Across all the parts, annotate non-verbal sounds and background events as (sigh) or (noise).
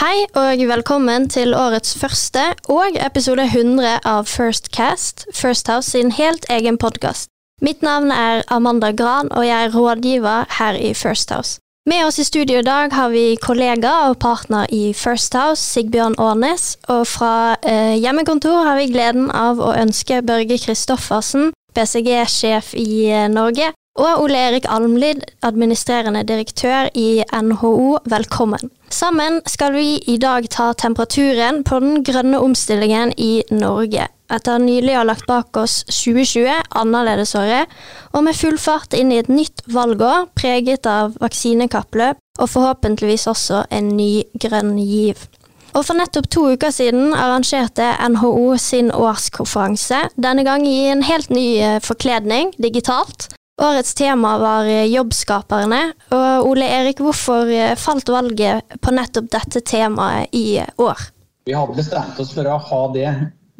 Hei og velkommen til årets første og episode 100 av First Cast, First House sin helt egen podkast. Mitt navn er Amanda Gran, og jeg er rådgiver her i First House. Med oss i studio i dag har vi kollega og partner i First House, Sigbjørn Aanes, og fra eh, hjemmekontor har vi gleden av å ønske Børge Kristoffersen, BCG-sjef i eh, Norge, og Ole Erik Almlid, administrerende direktør i NHO, velkommen. Sammen skal vi i dag ta temperaturen på den grønne omstillingen i Norge. Etter nylig å ha lagt bak oss 2020, annerledesåret, og med full fart inn i et nytt valgår preget av vaksinekappløp og forhåpentligvis også en ny grønn giv. Og For nettopp to uker siden arrangerte NHO sin årskonferanse, denne gang i en helt ny eh, forkledning, digitalt. Årets tema var eh, jobbskaperne. Og Ole Erik, hvorfor eh, falt valget på nettopp dette temaet i år? Vi hadde bestemt oss for å ha det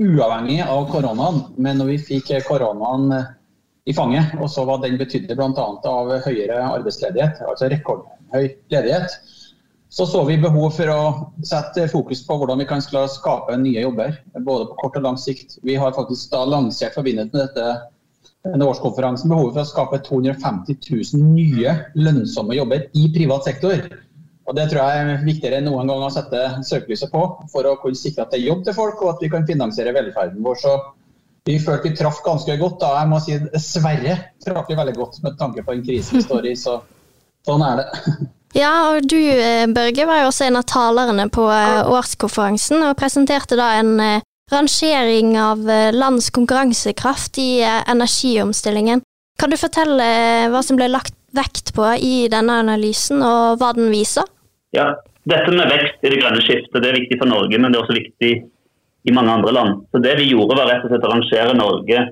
uavhengig av koronaen, men når vi fikk koronaen eh, i fanget, og så hva den betydde bl.a. av høyere arbeidsledighet, altså rekordhøy ledighet, så så vi behov for å sette fokus på hvordan vi kan skape nye jobber. Både på kort og lang sikt. Vi har faktisk da lansert forbindelse med dette denne årskonferansen behovet for å skape 250 000 nye lønnsomme jobber i privat sektor. Og Det tror jeg er viktigere enn noen gang å sette søkelyset på, for å kunne sikre at det er jobb til folk, og at vi kan finansiere velferden vår. Så vi følte vi traff ganske godt. da jeg må si Dessverre traff vi veldig godt med tanke på den krisen vi står i. Så sånn er det. (laughs) Ja, og du eh, Børge var jo også en av talerne på eh, årskonferansen og presenterte da en eh, rangering av eh, lands konkurransekraft i eh, energiomstillingen. Kan du fortelle eh, hva som ble lagt vekt på i denne analysen, og hva den viser? Ja, Dette med vekst i det grønne skiftet det er viktig for Norge, men det er også viktig i mange andre land. Så Det vi gjorde, var rett og slett å rangere Norge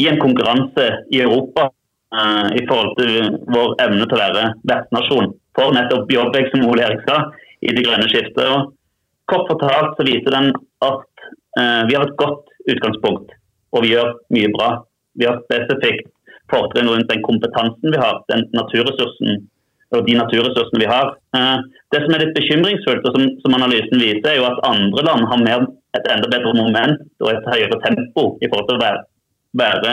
i en konkurranse i Europa eh, i forhold til vår evne til å være vertsnasjon for nettopp jobbvekst, som Ole Erik sa, i det grønne skiftet. Og kort fortalt så viser den at vi har et godt utgangspunkt, og vi gjør mye bra. Vi har spesifikt fortrinn rundt den kompetansen vi har, den naturressursen og de naturressursene vi har. Eh, det som er litt bekymringsfullt, og som, som analysen viser, er jo at andre land har mer, et enda bedre moment og et høyere tempo i forhold til å være, være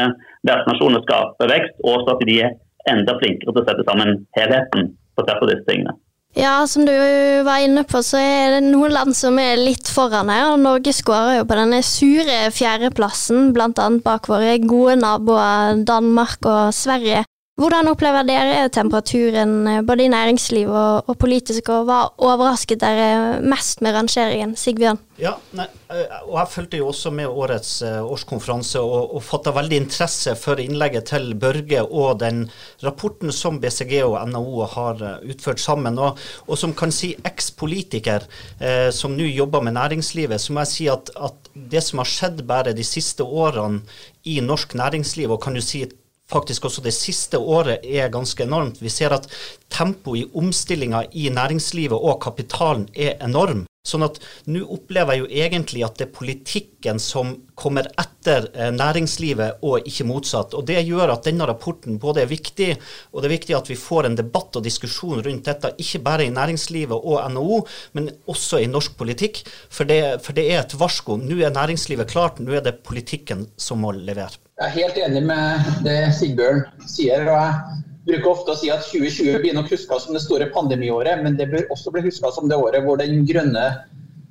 vertsnasjon og skape vekst, og at de er enda flinkere til å sette sammen helheten på tvers av disse tingene. Ja, som du var inne på, så er det noen land som er litt foran her. og Norge skårer jo på denne sure fjerdeplassen, bl.a. bak våre gode naboer Danmark og Sverige. Hvordan opplever dere temperaturen eh, både i næringsliv og, og politisk, og hva overrasket dere mest med rangeringen? Sigbjørn? Ja, nei, eh, og Jeg fulgte jo også med årets uh, årskonferanse og, og fatta veldig interesse for innlegget til Børge og den rapporten som BCG og NHO har utført sammen. Og, og, som kan si eks-politiker eh, som nå jobber med næringslivet, så må jeg si at, at det som har skjedd bare de siste årene i norsk næringsliv, og kan du si faktisk også det siste året er ganske enormt. Vi ser at tempoet i omstillinga i næringslivet og kapitalen er enorm. Sånn at nå opplever jeg jo egentlig at det er politikken som kommer etter eh, næringslivet, og ikke motsatt. Og Det gjør at denne rapporten både er viktig, og det er viktig at vi får en debatt og diskusjon rundt dette, ikke bare i næringslivet og NHO, men også i norsk politikk. For det, for det er et varsko. Nå er næringslivet klart, nå er det politikken som må levere. Jeg er helt enig med det Sigbjørn sier. og Jeg bruker ofte å si at 2020 blir nok huska som det store pandemiåret, men det bør også bli huska som det året hvor den grønne,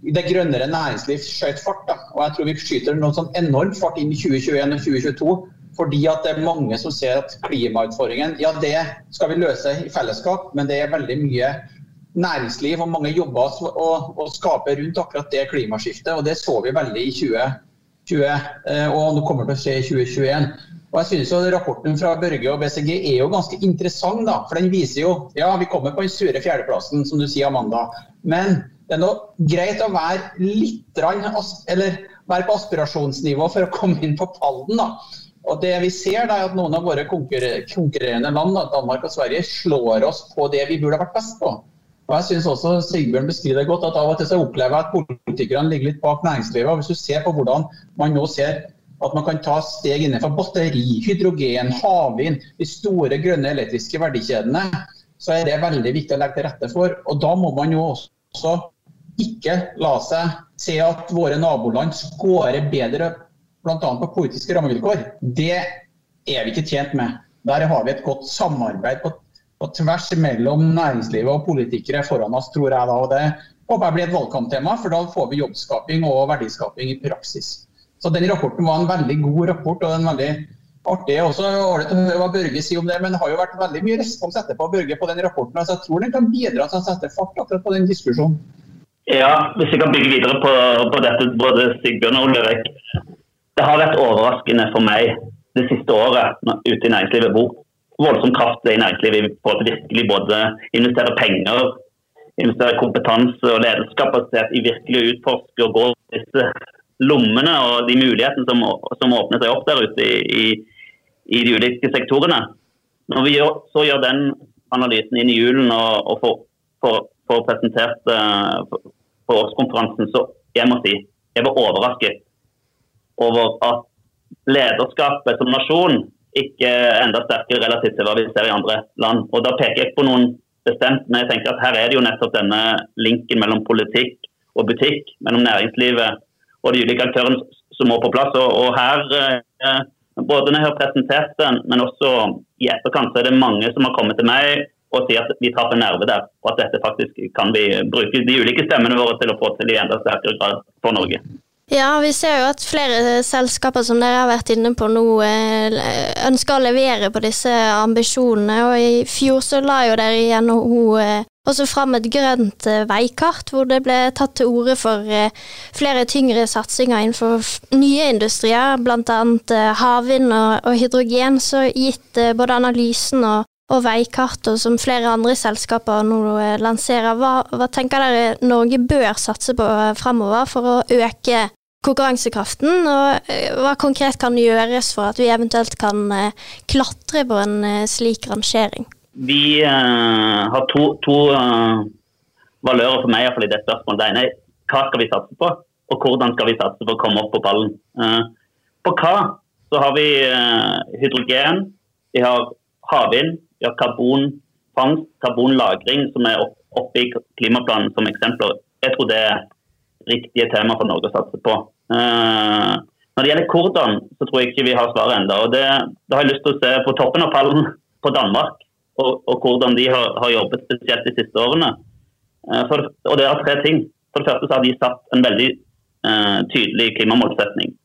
det grønnere næringsliv skjøt fart. Da. Og jeg tror vi skyter noe sånn enormt fart inn i 2021 og 2022. Fordi at det er mange som ser at klimautfordringen ja det skal vi løse i fellesskap, men det er veldig mye næringsliv og mange jobber å, å skape rundt akkurat det klimaskiftet. og Det så vi veldig i 2020. 20, eh, og nå kommer til å skje i 2021. Og jeg synes jo Rapporten fra Børge og BCG er jo ganske interessant. da, for Den viser jo ja, vi kommer på den sure fjerdeplassen, som du sier, Amanda. Men det er nå greit å være litt eller være på aspirasjonsnivå for å komme inn på pallen. da. Og det vi ser da, er at Noen av våre konkurrerende land, da, Danmark og Sverige, slår oss på det vi burde vært best på. Og jeg synes også Sigbjørn beskriver godt, at av og til så opplever jeg at politikerne ligger litt bak næringslivet. og Hvis du ser på hvordan man nå ser at man kan ta steg innenfor batteri, hydrogen, havvind, de store grønne elektriske verdikjedene, så er det veldig viktig å legge til rette for. Og da må man jo også ikke la seg se at våre naboland skårer bedre bl.a. på politiske rammevilkår. Det er vi ikke tjent med. Der har vi et godt samarbeid på, på tvers mellom næringslivet og politikere foran oss, tror jeg. da, og Det håper jeg blir et valgkamptema, for da får vi jobbskaping og verdiskaping i praksis. Så Den rapporten var en veldig god rapport og en veldig artig også ålreit å høre hva Børge sier om det. Men det har jo vært veldig mye respons etterpå Børge, på den rapporten. altså Jeg tror den kan bidra til å sette fart akkurat på den diskusjonen. Ja, hvis jeg kan bygge videre på, på dette, både Sigbjørn og Ulrik. Det har vært overraskende for meg det siste året ute i næringslivet hvor voldsom kraft i næringslivet for å virkelig både investere penger, investere kompetanse og ledelseskapasitet i virkelig å utforske og gå disse lommene og de mulighetene som, som åpner seg opp der ute i, i, i de ulike sektorene. Når vi gjør, så gjør den analysen inn i julen og, og får, får, får, presentert uh, årskonferansen, så jeg må si jeg var overrasket over at lederskapet som nasjon ikke enda sterkere relativt til hva vi ser i andre land. Og Da peker jeg på noen bestemt, men jeg tenker at her er det jo nettopp denne linken mellom politikk og butikk, mellom næringslivet og de ulike aktørene som må på plass. Og, og her, eh, både når jeg har presentert den, men også i etterkant, så er det mange som har kommet til meg og sier at vi traff en nerve der, og at dette faktisk kan vi bruke de ulike stemmene våre til å få til i enda sterkere grad for Norge. Ja, vi ser jo at flere selskaper som dere har vært inne på nå, eh, ønsker å levere på disse ambisjonene. Og i fjor så la jo dere i NHO eh, også fram et grønt eh, veikart, hvor det ble tatt til orde for flere tyngre satsinger innenfor nye industrier, bl.a. havvind og hydrogen. Så gitt både analysen og og veikartet som flere andre selskaper nå lanserer. Hva, hva, tenker dere Norge bør satse på fremover for å øke konkurransekraften, og eh, hva konkret kan gjøres for at vi eventuelt kan eh, klatre på en eh, slik rangering? Vi uh, har to, to uh, valører for meg i det spørsmålet. Det ene er hva skal vi satse på, og hvordan skal vi satse for å komme opp på ballen. Uh, på hva så har vi hydrogen, vi har havvind, vi har karbonfangst, karbonlagring, som er oppe i klimaplanen som eksempler. Jeg tror det er riktige tema for Norge å satse på. Uh, når det gjelder hvordan, så tror jeg ikke vi har svaret ennå. Da har jeg lyst til å se på toppen av pallen (laughs) på Danmark, og, og hvordan de har, har, jobbet spesielt de siste årene. Uh, for, og det er tre ting. For det første så har de satt en veldig uh, tydelig klimamålsetning.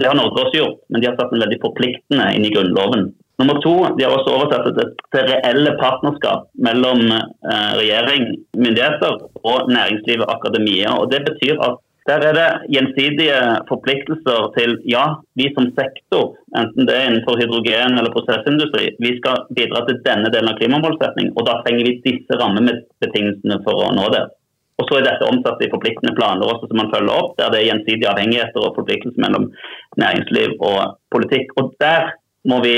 det har Norge også gjort, men de har satt en veldig forpliktende inn i Grunnloven. Nummer to, de har også oversatt det til reelle partnerskap mellom eh, regjering, myndigheter og næringsliv og akademia. Og Det betyr at der er det gjensidige forpliktelser til ja, vi som sektor, enten det er innenfor hydrogen eller prosessindustri, vi skal bidra til denne delen av klimamålsettingen. og da trenger vi disse rammebetingelsene for å nå det. Og så er dette omsatt i forpliktende planer også som man følger opp, der det er gjensidige avhengigheter og forpliktelser mellom næringsliv og politikk. Og der må vi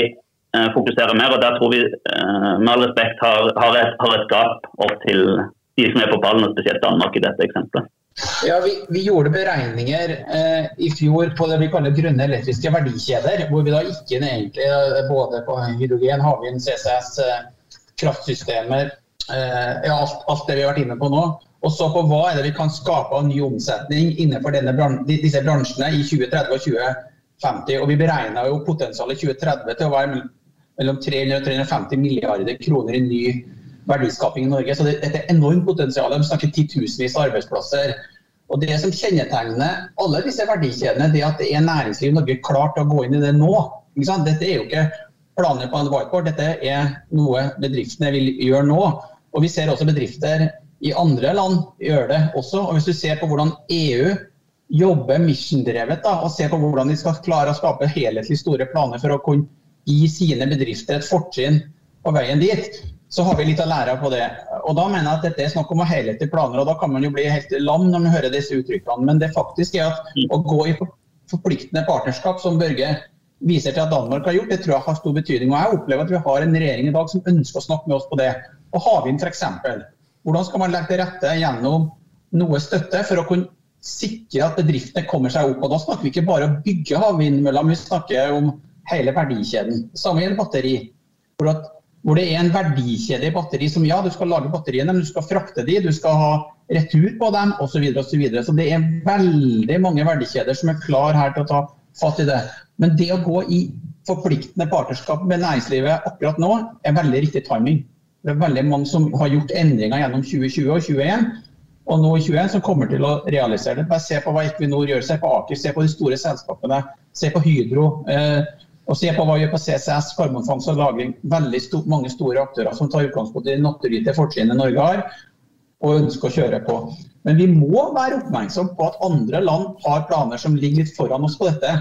fokusere mer. og Der tror vi eh, med all respekt har, har, et, har et gap opp til de som er på ballen, og spesielt Danmark i dette eksempelet. Ja, vi, vi, gjorde beregninger eh, i fjor på det vi kaller grønne elektriske verdikjeder. Hvor vi da ikke egentlig eh, både på hydrogen, havvind, CCS, eh, kraftsystemer, eh, ja, alt, alt, det vi har vært inne på nå. Og så på hva er det vi kan skape av ny omsetning innenfor bran disse bransjene i 2030 og 2050. Og vi beregna jo potensialet i 2030 til å være mellom 300 og 350 milliarder kroner i ny verdiskaping i Norge. Så det, dette er enormt potensial. Vi snakker titusenvis av arbeidsplasser. Og Det som kjennetegner alle disse verdikjedene, det er at det er næringsliv i Norge klart å gå inn i det nå. Dette er jo ikke planer på en whiteboard, dette er noe bedriftene vil gjøre nå. Og Vi ser også bedrifter i andre land gjøre det også. Og Hvis du ser på hvordan EU jobber mission-drevet og ser på hvordan de skal klare å skape helhetlig store planer for å kunne i sine bedrifter et fortrinn på veien dit, så har vi litt å lære på det. Og Da mener jeg at dette er snakk om å helhetlige planer, og da kan man jo bli helt lam når man hører disse uttrykkene. Men det faktisk er at å gå i forpliktende partnerskap, som Børge viser til at Danmark har gjort, det tror jeg har stor betydning. Og Jeg opplever at vi har en regjering i dag som ønsker å snakke med oss på det. Og havvind f.eks. Hvordan skal man legge til rette gjennom noe støtte for å kunne sikre at bedriftene kommer seg opp? Og Da snakker vi ikke bare om å bygge havvindmøller, men vi snakker om hele verdikjeden. Samme gjelder batteri. For at hvor det er en verdikjede i batteri som ja, du skal lage batteriene, men du skal frakte de, du skal ha retur på dem osv. Så, videre, og så, videre. så det er veldig mange verdikjeder som er klar her til å ta fatt i det. Men det å gå i forpliktende partnerskap med næringslivet akkurat nå, er veldig riktig timing. Det er veldig mange som har gjort endringer gjennom 2020 og 2021. Og nå i 2021 som kommer til å realisere det. Bare se på hva Equinor gjør, se på Aker, se på de store selskapene. Se på Hydro. Eh, og se på hva vi gjør på CCS, karbonfangst og -lagring. Veldig sto mange store aktører som tar utgangspunkt i naturgitte fortrinnet Norge har, og ønsker å kjøre på. Men vi må være oppmerksom på at andre land har planer som ligger litt foran oss på dette.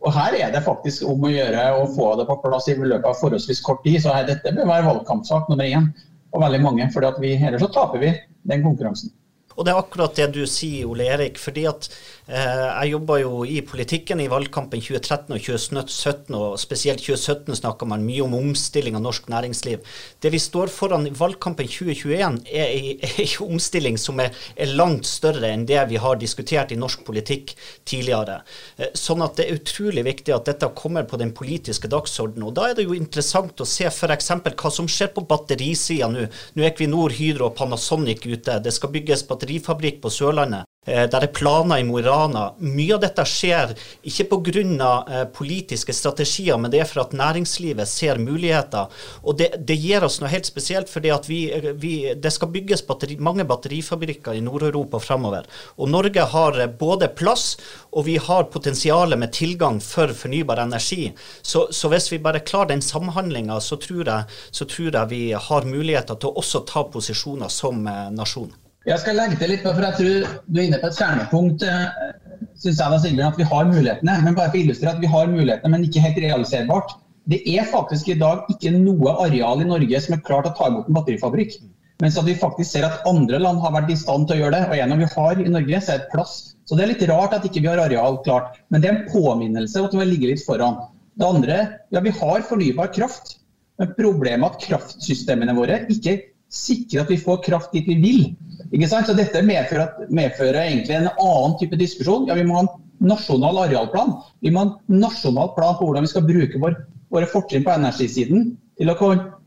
Og Her er det faktisk om å gjøre å få det på plass i løpet av forholdsvis kort tid. Så her, dette bør være valgkampsak nummer én og veldig mange. for ellers så taper vi den konkurransen. Og det er akkurat det du sier, Ole Erik. fordi at eh, Jeg jobba jo i politikken i valgkampen 2013 og 2017, og spesielt 2017 snakka man mye om omstilling av norsk næringsliv. Det vi står foran i valgkampen 2021, er en omstilling som er, er, langt større enn det vi har diskutert i norsk politikk tidligere. Eh, sånn at det er utrolig viktig at dette kommer på den politiske dagsordenen. Og da er det jo interessant å se f.eks. hva som skjer på batterisida nå. Nå er Equinor, Hydro og Panasonic ute. Det skal bygges batteri batterifabrikk på Sørlandet. Eh, der er planer i Mo i Rana. Mye av dette skjer ikke pga. Eh, politiske strategier, men det er for at næringslivet ser muligheter. Og det, det gir oss noe helt spesielt, vi, vi, det skal bygges batteri, mange batterifabrikker i Nord-Europa framover. Og Norge har eh, både plass og vi har potensialet med tilgang for fornybar energi. Så, så hvis vi bare klarer den samhandlinga, så, så, tror jeg vi har muligheter til å også ta posisjoner som nasjon. Jeg skal legge til litt, for jeg tror du er inne på et kjernepunkt. Eh, synes jeg da, Sigbjørn, at Vi har mulighetene, men bare for å illustrere at vi har mulighetene, men ikke helt realiserbart. Det er faktisk i dag ikke noe areal i Norge som er klart å ta imot en batterifabrikk. Mens at vi faktisk ser at andre land har vært i stand til å gjøre det. Og en av vi har i Norge, så er det plass. Så det er litt rart at ikke vi har areal klart. Men det er en påminnelse om at vi ligger litt foran. Det andre, ja vi har fornybar kraft. Men problemet er at kraftsystemene våre ikke sikrer at vi får kraft dit vi vil. Ikke sant? Så Dette medfører, medfører, egentlig en annen type diskusjon. Ja, Vi må ha en nasjonal arealplan. Vi må ha en nasjonal plan på hvordan vi skal bruke vår, våre fortrinn på energisiden til å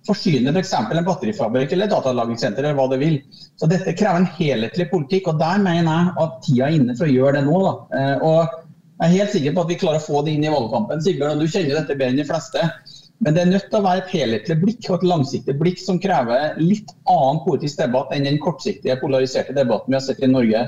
forsyne f.eks. For en batterifabrikk eller datalagringssenter eller hva det vil. Så Dette krever en helhetlig politikk, og der mener jeg at tida er inne for å gjøre det nå. Da. Eh, og Jeg er helt sikker på at vi klarer å få det inn i valgkampen. Sigbjørn, du kjenner dette bedre enn de fleste. Men det er nødt til å være et helhetlig blikk og et langsiktig blikk som krever litt annen politisk debatt enn den kortsiktige, polariserte debatten vi har sett i Norge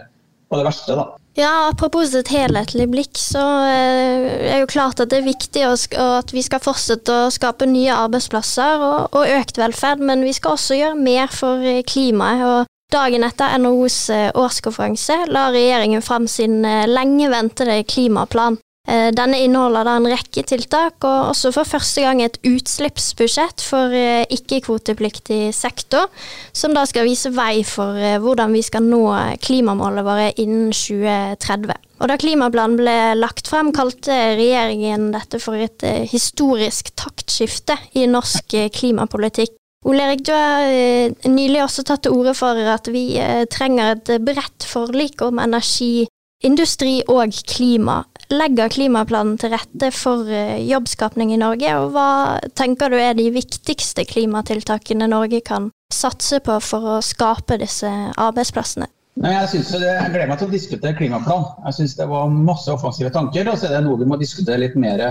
på det verste. da. Ja, Apropos et helhetlig blikk, så eh, er jo klart at det er viktig at vi skal fortsette å skape nye arbeidsplasser og, økt velferd, men vi skal også gjøre mer for eh, klimaet. og Dagen etter NHOs eh, årskonferanse la regjeringen fram sin lenge ventede klimaplan. Eh, denne inneholder da en rekke tiltak, og også for første gang et utslippsbudsjett for eh, ikke-kvotepliktig sektor, som da skal vise vei for eh, hvordan vi skal nå klimamålet våre innen 2030. Og Da klimaplanen ble lagt frem, kalte regjeringen dette for et historisk taktskifte i norsk klimapolitikk. Ole Erik, du har nylig også tatt til orde for at vi trenger et bredt forlik om energi industri og klima. Legger klimaplanen til rette for eh, jobbskapning i Norge, og hva tenker du er de viktigste klimatiltakene Norge kan satse på for å skape disse arbeidsplassene? Nei, jeg, synes, jeg gleder meg til å diskutere klimaplan. Jeg syns det var masse offensive tanker, og så er det noe vi må diskutere litt mer.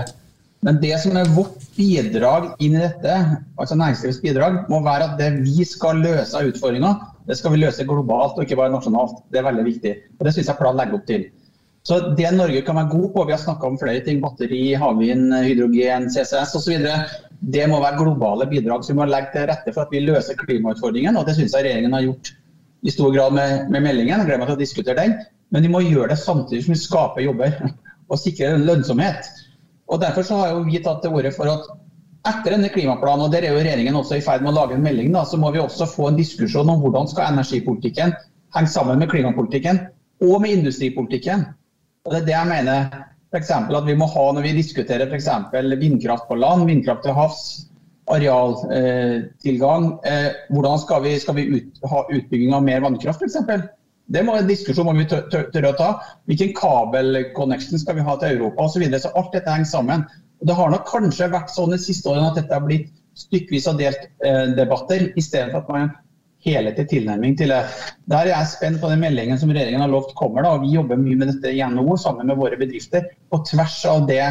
Men det som er vårt bidrag inn i dette, altså næringslivets bidrag, må være at det vi skal løse av utfordringer, det skal vi løse globalt og ikke bare nasjonalt. Det er veldig viktig. Og Det syns jeg planen legger opp til. Så Det Norge kan være god på, vi har snakka om flere ting, batteri, havvind, hydrogen, CCS osv. Det må være globale bidrag. Så vi må legge til rette for at vi løser klimautfordringen. Og det syns jeg regjeringen har gjort i stor grad med, med meldingen. Jeg gleder meg til å diskutere den. Men vi må gjøre det samtidig som vi skaper jobber (laughs) og sikrer lønnsomhet. Og Derfor så har vi tatt til orde for at etter denne klimaplanen, og der er jo regjeringen også i ferd med å lage en melding, da, så må vi også få en diskusjon om hvordan skal energipolitikken henge sammen med klimapolitikken og med industripolitikken. Og Det er det jeg mener for eksempel, at vi må ha når vi diskuterer f.eks. vindkraft på land, vindkraft til havs, arealtilgang. Eh, eh, hvordan skal vi, skal vi ut, ha utbygging av mer vannkraft f.eks.? Det må en diskusjon må vi tørre å ta. Hvilken kabelconnection skal vi ha til Europa osv. Så, videre. så alt dette henger sammen. Og Det har nok kanskje vært sånn de siste årene at dette har blitt stykkevis og delt-debatter, i stedet for at man helhetlig tilnærming til det. Der er jeg spent på den meldingen som regjeringen har lovt kommer. da, og Vi jobber mye med dette i NHO sammen med våre bedrifter, på tvers av det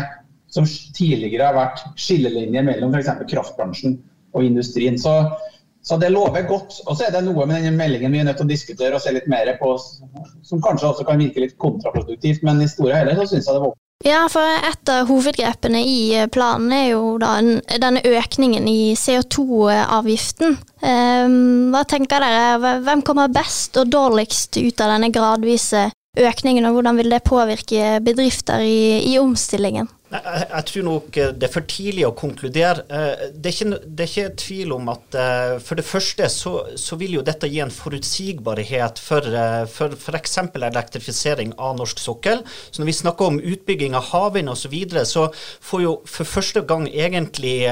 som tidligere har vært skillelinjer mellom f.eks. kraftbransjen og industrien. Så, så, det lover godt. Og så er det noe med denne meldingen vi er nødt til å diskutere og se litt mer på, som kanskje også kan virke litt kontraproduktivt, men i store hele så syns jeg det var ja, for et av hovedgrepene i planen er jo denne økningen i CO2-avgiften. Ehm, hva tenker dere, hvem kommer best og dårligst ut av denne gradvise økningen, og hvordan vil det påvirke bedrifter i, i omstillingen? Jeg, jeg, tror nok eh, det er for tidlig å konkludere. Eh, det er ikke, det er ikke tvil om at eh, for det første så, så, vil jo dette gi en forutsigbarhet for for f.eks. elektrifisering av norsk sokkel. Så når vi snakker om utbygging av havvind osv., så, videre, så får jo for første gang egentlig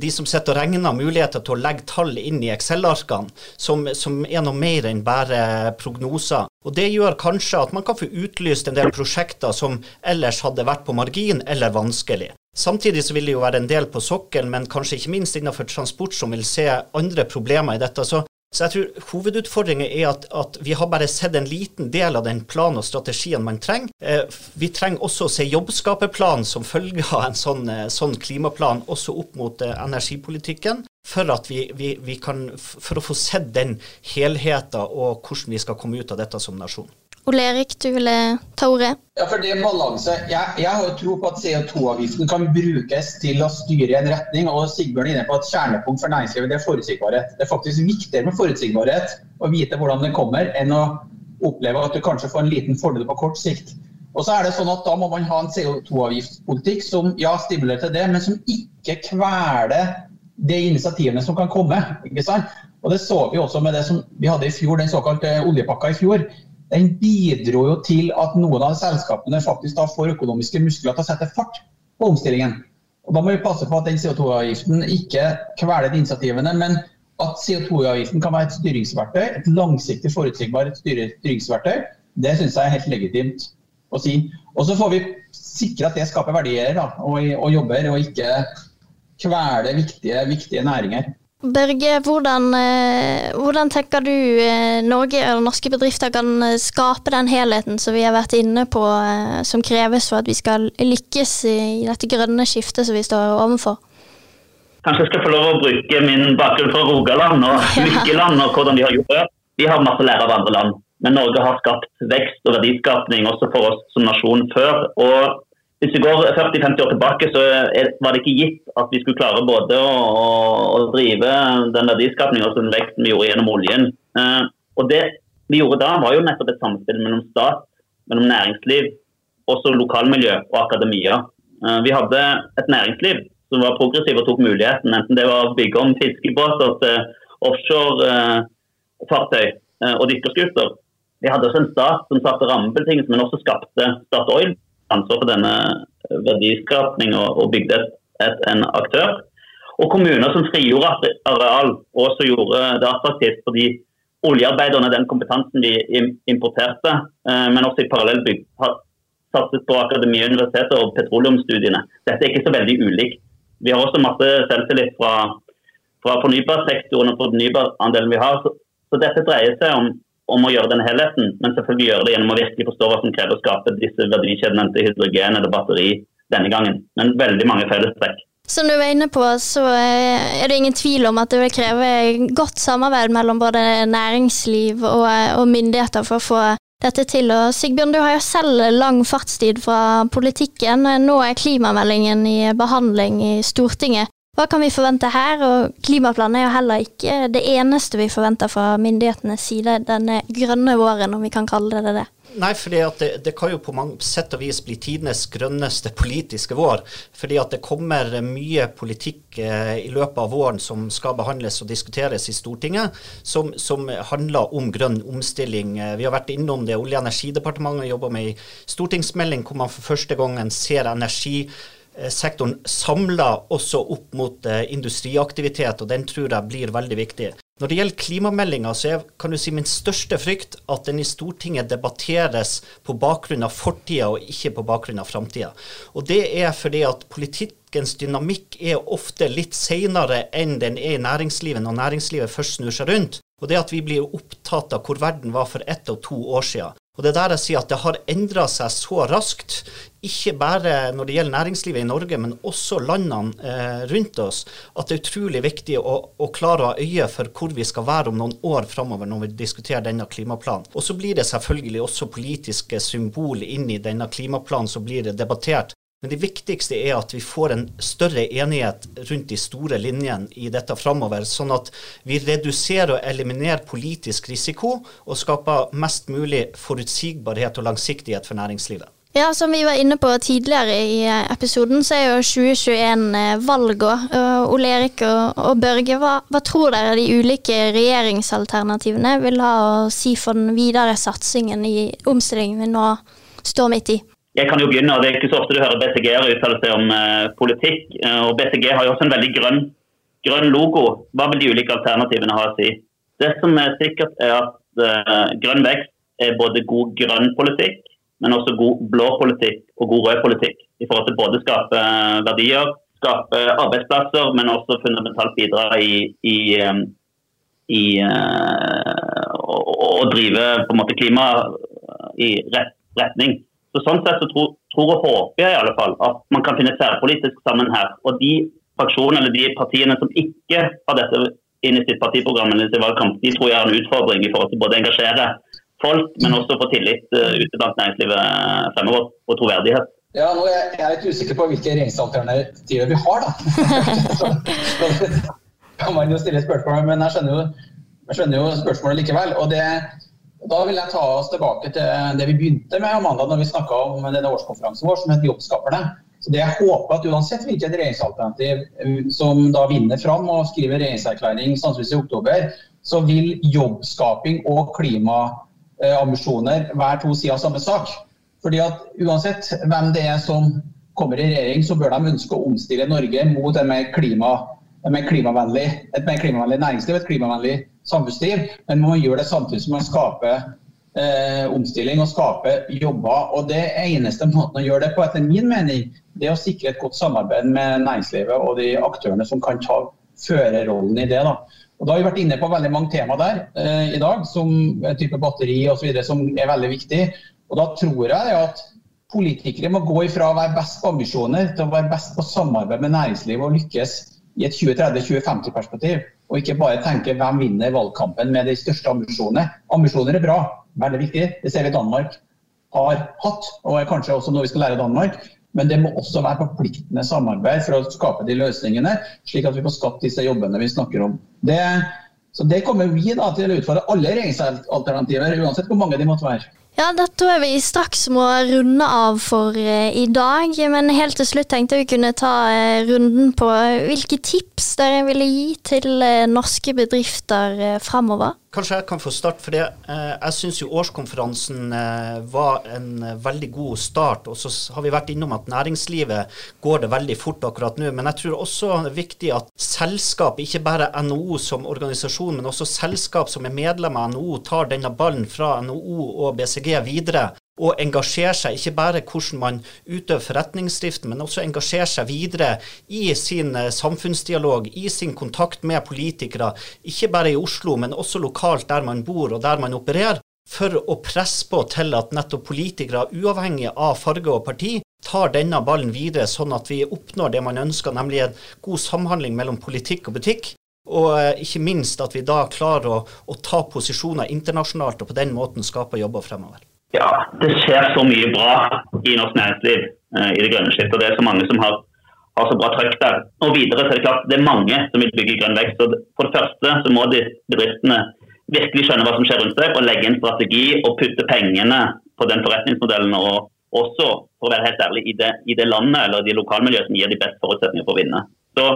de som sitter og regner, muligheter til å legge tall inn i Excel-arkene, som, som er noe mer enn bare prognoser. Og Det gjør kanskje at man kan få utlyst en del prosjekter som ellers hadde vært på margin eller vanskelig. Samtidig så vil det jo være en del på sokkelen, men kanskje ikke minst innenfor transport som vil se andre problemer i dette. Så så jeg tror hovedutfordringen er at, at, vi har bare sett en liten del av den planen og strategien man trenger. Eh, vi trenger også å se jobbskaperplanen som følge av en sånn, eh, sånn, klimaplan også opp mot eh, energipolitikken. For, vi, vi, vi kan, for å få sett den helheten og hvordan vi skal komme ut av dette som nasjon. Ole Erik, du ville ta ordet? Ja, for det balanse. Jeg, jeg har jo tro på at CO2-avgiften kan brukes til å styre i en retning. og Sigbjørn er inne på at Kjernepunkt for næringslivet det er forutsigbarhet. Det er faktisk viktigere med forutsigbarhet å vite hvordan det kommer, enn å oppleve at du kanskje får en liten fordel på kort sikt. Og så er det sånn at Da må man ha en CO2-avgiftspolitikk som ja, stimulerer til det, men som ikke kveler de initiativene som kan komme. ikke sant? Og Det så vi også med det som vi hadde i fjor, den såkalte oljepakka i fjor den bidro jo til at noen av selskapene faktisk da får økonomiske muskler til å sette fart på omstillingen. Og Da må vi passe på at den CO2-avgiften ikke kveler initiativene, men at CO2-avgiften kan være et styringsverktøy, et langsiktig forutsigbart styringsverktøy, det syns jeg er helt legitimt å si. Og så får vi sikre at det skaper verdier da, og, og jobber, og ikke kvele viktige, viktige næringer. Børge, hvordan, eh, hvordan, tenker du eh, Norge og norske bedrifter kan eh, skape den helheten som vi har vært inne på, som kreves for at vi skal lykkes i dette grønne skiftet som vi står overfor? Kanskje jeg skal få lov å bruke min bakgrunn fra Rogaland og Lykkeland og hvordan de har gjort det. Vi har masse lære av andre land, men Norge har skapt vekst og verdiskapning også for oss som nasjon før. og hvis vi går 40-50 år tilbake, så var det ikke gitt at vi skulle klare både å, å drive den verdiskapningen og den veksten vi gjorde gjennom oljen. Eh, og Det vi gjorde da, var jo nettopp et samspill mellom stat, mellom næringsliv, også lokalmiljø og akademia. Eh, vi hadde et næringsliv som var progressiv og tok muligheten, enten det var å bygge om fiskebåter til offshorefartøy eh, og dykkerskuter. Vi hadde også en stat som satte rammebetingelser, men også skapte Statoil ansvar for denne verdiskapning og, og bygde et, et, en aktør. Og kommuner som frigjorde areal også gjorde det attraktivt for de oljearbeiderne, den kompetansen de importerte, eh, men også i parallell bygd, har satset på akademia, universiteter og petroleumsstudiene. Dette er ikke så veldig ulikt. Vi har også masse selvtillit fra, fra fornybarsektoren og fornybarandelen vi har. Så, så dette dreier seg om om å gjøre den helheten, men selvfølgelig gjøre det gjennom å virkelig forstå hva som krever å skape disse verdikjedene til hydrogen eller batteri denne gangen. Men veldig mange fellestrekk. Som du var inne på, så eh, er det ingen tvil om at det vil kreve godt samarbeid mellom både næringsliv og, eh, og myndigheter for å få dette til. Og Sigbjørn, du har jo selv lang fartstid fra politikken. Nå er klimameldingen i behandling i Stortinget. Hva kan vi forvente her? Og klimaplanen er jo heller ikke det eneste vi forventer fra myndighetenes side denne grønne våren, om vi kan kalle det det. Nei, fordi det, det, kan jo på mange sett og vis bli tidenes grønneste politiske vår. Fordi at det kommer mye politikk eh, i løpet av våren som skal behandles og diskuteres i Stortinget, som, som handler om grønn omstilling. Eh, vi har vært innom det. Olje- og energidepartementet jobber med i stortingsmelding hvor man for første gangen ser energi sektoren samla også opp mot eh, industriaktivitet, og den tror jeg blir veldig viktig. Når det gjelder klimameldinga, så er kan du si, min største frykt at den i Stortinget debatteres på bakgrunn av fortida og ikke på bakgrunn av framtida. Og det er fordi at politikkens dynamikk er ofte litt senere enn den er i næringslivet, når næringslivet først snur seg rundt. Og det at vi blir opptatt av hvor verden var for ett og to år siden. Og det er der jeg sier at det har endra seg så raskt, ikke bare når det gjelder næringslivet i Norge, men også landene eh, rundt oss, at det er utrolig viktig å, å, klare å ha øye for hvor vi skal være om noen år framover når vi diskuterer denne klimaplanen. Og så blir det selvfølgelig også politiske symbol inn i denne klimaplanen som blir debattert. Men det viktigste er at vi får en større enighet rundt de store linjene i dette framover, sånn at vi reduserer og eliminerer politisk risiko og skaper mest mulig forutsigbarhet og langsiktighet for næringslivet. Ja, Som vi var inne på tidligere i episoden, så er jo 2021 eh, valgår. Ole Erik og, og Børge, hva, hva, tror dere de ulike regjeringsalternativene vil ha å si for den videre satsingen i omstillingen vi nå står midt i? Jeg kan jo begynne, og Det er ikke så ofte du hører BCG-ere uttale seg om eh, politikk. Uh, og BCG har jo også en veldig grønn, grønn, logo. Hva vil de ulike alternativene ha å si? Det som er sikkert, er at eh, grønn vekst er både god grønn politikk, men også god blå politikk og god rød politikk. I forhold til både å skape verdier, skape arbeidsplasser, men også fundamentalt bidra i, i, i å drive på en måte klima i rett retning. Så Sånn sett så tror, tror, og håper jeg i alle fall at man kan finne tverrpolitisk sammen her. Og de fraksjonene eller de partiene som ikke har dette inn i sitt partiprogram eller sin valgkamp, de tror jeg er en utfordring i forhold til både å engasjere folk, men også få tillit uh, ute blant næringslivet uh, fremover, og troverdighet. Ja, nå er jeg litt usikker på hvilke regjeringsalternativer vi har, da. (laughs) så, kan man jo stille spørsmål, men jeg skjønner jo, jeg skjønner jo spørsmålet likevel. og det da vil jeg ta oss tilbake til det vi begynte med Amanda, når vi snakka om denne årskonferansen vår som het Jobbskaperne. Så det jeg håper at Uansett hvilket regjeringsalternativ eh, som da vinner fram og skriver regjeringserklæring sannsynligvis i oktober, så vil jobbskaping og klimaambisjoner være to sider av samme sak. Fordi at Uansett hvem det er som kommer i regjering, så bør de ønske å omstille Norge mot et mer, klima, et mer klimavennlig, et mer klimavennlig næringsliv, et klimavennlig samfunnsliv, men man må gjøre det samtidig som man skaper eh, omstilling og skaper jobber. Og Det eneste måten å gjøre det på, etter min mening, det er å sikre et godt samarbeid med næringslivet og de aktørene som kan ta førerrollen i det. da. Og da har vi vært inne på veldig mange tema der eh, i dag, som type batteri osv., som er veldig viktig. Og Da tror jeg at politikere må gå ifra å være best på ambisjoner til å være best på samarbeid med næringslivet og lykkes i et 2030-2050-perspektiv og ikke bare tenke hvem vinner valgkampen med de største ambisjonene. Ambisjoner er bra, veldig viktig. Det ser vi Danmark har hatt, og er kanskje også noe vi skal lære Danmark. Men det må også være forpliktende samarbeid for å skape de løsningene, slik at vi får skapt disse jobbene vi snakker om. Det, så det kommer vi da til å utfordre alle regjeringsalternativer, uansett hvor mange de måtte være. Ja, da tror jeg vi straks må runde av for eh, i dag. Men helt til slutt tenkte jeg vi kunne ta eh, runden på uh, hvilke tips dere ville gi til norske bedrifter fremover. Kanskje jeg kan få starte for det. Jeg syns jo årskonferansen var en veldig god start. Og så har vi vært innom at næringslivet går det veldig fort akkurat nå. Men jeg tror også det er viktig at selskap, ikke bare NHO som organisasjon, men også selskap som er medlem av NHO, tar denne ballen fra NHO og BCG videre og engasjere seg, ikke bare hvordan man utøver forretningsdriften, men også engasjere seg videre i sin eh, samfunnsdialog, i sin kontakt med politikere, ikke bare i Oslo, men også lokalt der man bor og der man opererer, for å presse på til at nettopp politikere, uavhengig av farge og parti, tar denne ballen videre, sånn at vi oppnår det man ønsker, nemlig en god samhandling mellom politikk og butikk. Og eh, ikke minst at vi da klarer å, å, ta posisjoner internasjonalt og på den måten skape jobber fremover. Ja, det skjer så mye bra i norsk næringsliv eh, i det grønne skiftet. Det er så mange som har, har, så bra trøkk der. Og videre så er det klart det er mange som vil bygge grønn vekst. og For det første så må de bedriftene virkelig skjønne hva som skjer rundt seg, og legge inn strategi og putte pengene på den forretningsmodellen. og også, for å være helt ærlig, i det, i det landet eller de lokalmiljøene som gir de beste forutsetningene for å vinne. Så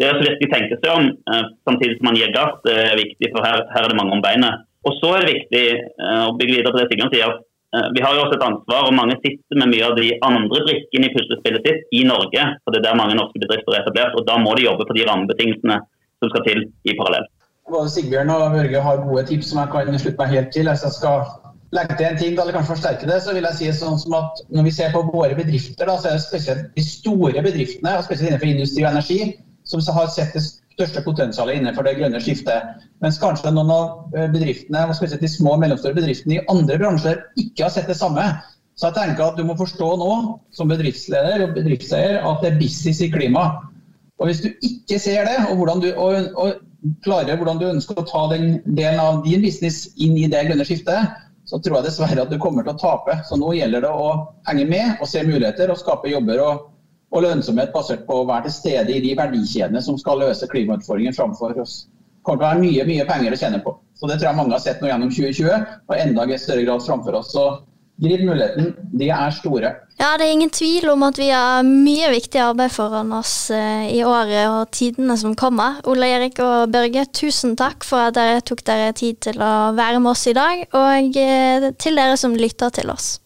det er å virkelig tenke seg om, eh, samtidig som man gir gass. Det er viktig, for her, her, er det mange om beinet. Og så er det viktig eh, å bygge videre på det Sigbjørn sier. Eh, vi har jo også et ansvar, og mange sitter med mye av de andre brikkene i puslespillet sitt i Norge. for Det er der mange norske bedrifter er etablert, og da må de jobbe på de rammebetingelsene som skal til i parallell. Både Sigbjørn og Børge har gode tips som jeg kan slutte meg helt til. Hvis jeg skal legge til en ting, eller kanskje forsterke det, så vil jeg si sånn som at når vi ser på våre bedrifter, da, så er det spesielt de store bedriftene, og spesielt innenfor industri og energi, som har sett det største potensialet innenfor det grønne skiftet. Mens kanskje noen av eh, bedriftene, spesielt de små og mellomstore bedriftene i andre bransjer, ikke har sett det samme. Så jeg tenker at du må forstå nå, som bedriftsleder og bedriftseier, at det er business i klima. Og hvis du ikke ser det, og, du, og, og klarer hvordan du ønsker å ta den delen av din business inn i det grønne skiftet, så tror jeg dessverre at du kommer til å tape. Så nå gjelder det å henge med og se muligheter og skape jobber og, og lønnsomhet basert på å være til stede i de verdikjedene som skal løse klimautfordringen framfor oss. Det kommer til å være mye mye penger å tjene på. Så Det tror jeg mange har sett nå gjennom 2020, og enda i større grad framfor oss. Så Grip de er store. Ja, Det er ingen tvil om at vi har mye viktig arbeid foran oss eh, i året og tidene som kommer. Ole Erik og Børge, tusen takk for at dere tok dere tid til å være med oss i dag, og eh, til dere som lytter til oss.